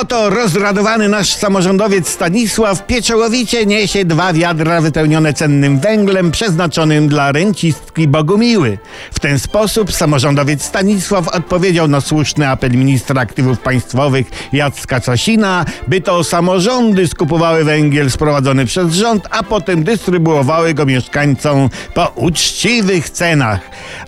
Oto rozradowany nasz samorządowiec Stanisław pieczołowicie niesie dwa wiadra wypełnione cennym węglem przeznaczonym dla rencistki Bogumiły. W ten sposób samorządowiec Stanisław odpowiedział na słuszny apel ministra aktywów państwowych Jacka Casina, by to samorządy skupowały węgiel sprowadzony przez rząd, a potem dystrybuowały go mieszkańcom po uczciwych cenach.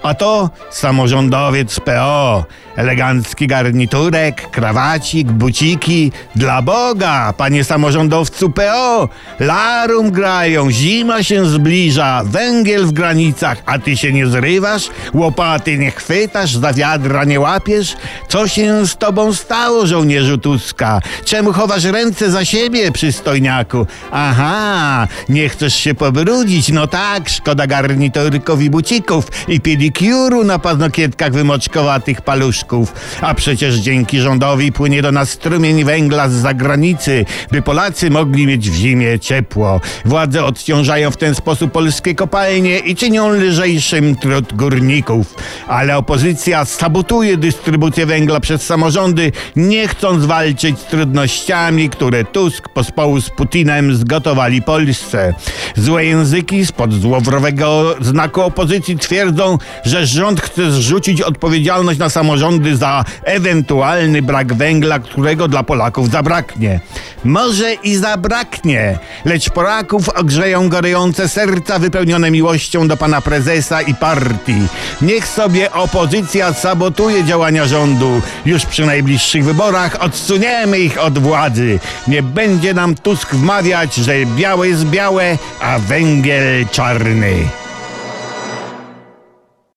A to samorządowiec PO. Elegancki garniturek, krawacik, buciki. Dla Boga, panie samorządowcu PO! Larum grają, zima się zbliża, węgiel w granicach, a ty się nie zrywasz? Łopaty nie chwytasz, za wiadra nie łapiesz? Co się z tobą stało, żołnierzu Tuska? Czemu chowasz ręce za siebie, przystojniaku? Aha, nie chcesz się pobrudzić? No tak, szkoda garniturkowi bucików i pedikuru na paznokietkach wymoczkowatych paluszków. A przecież dzięki rządowi płynie do nas strumień węgla z zagranicy, by Polacy mogli mieć w zimie ciepło. Władze odciążają w ten sposób polskie kopalnie i czynią lżejszym trud górników. Ale opozycja sabotuje dystrybucję węgla przez samorządy, nie chcąc walczyć z trudnościami, które Tusk pospołu z Putinem zgotowali Polsce. Złe języki spod złowrowego znaku opozycji twierdzą, że rząd chce zrzucić odpowiedzialność na samorządy za ewentualny brak węgla, którego dla Polaków zabraknie. Może i zabraknie, lecz Polaków ogrzeją gorejące serca wypełnione miłością do pana prezesa i partii. Niech sobie opozycja sabotuje działania rządu. Już przy najbliższych wyborach odsuniemy ich od władzy. Nie będzie nam Tusk wmawiać, że białe jest białe, a węgiel czarny.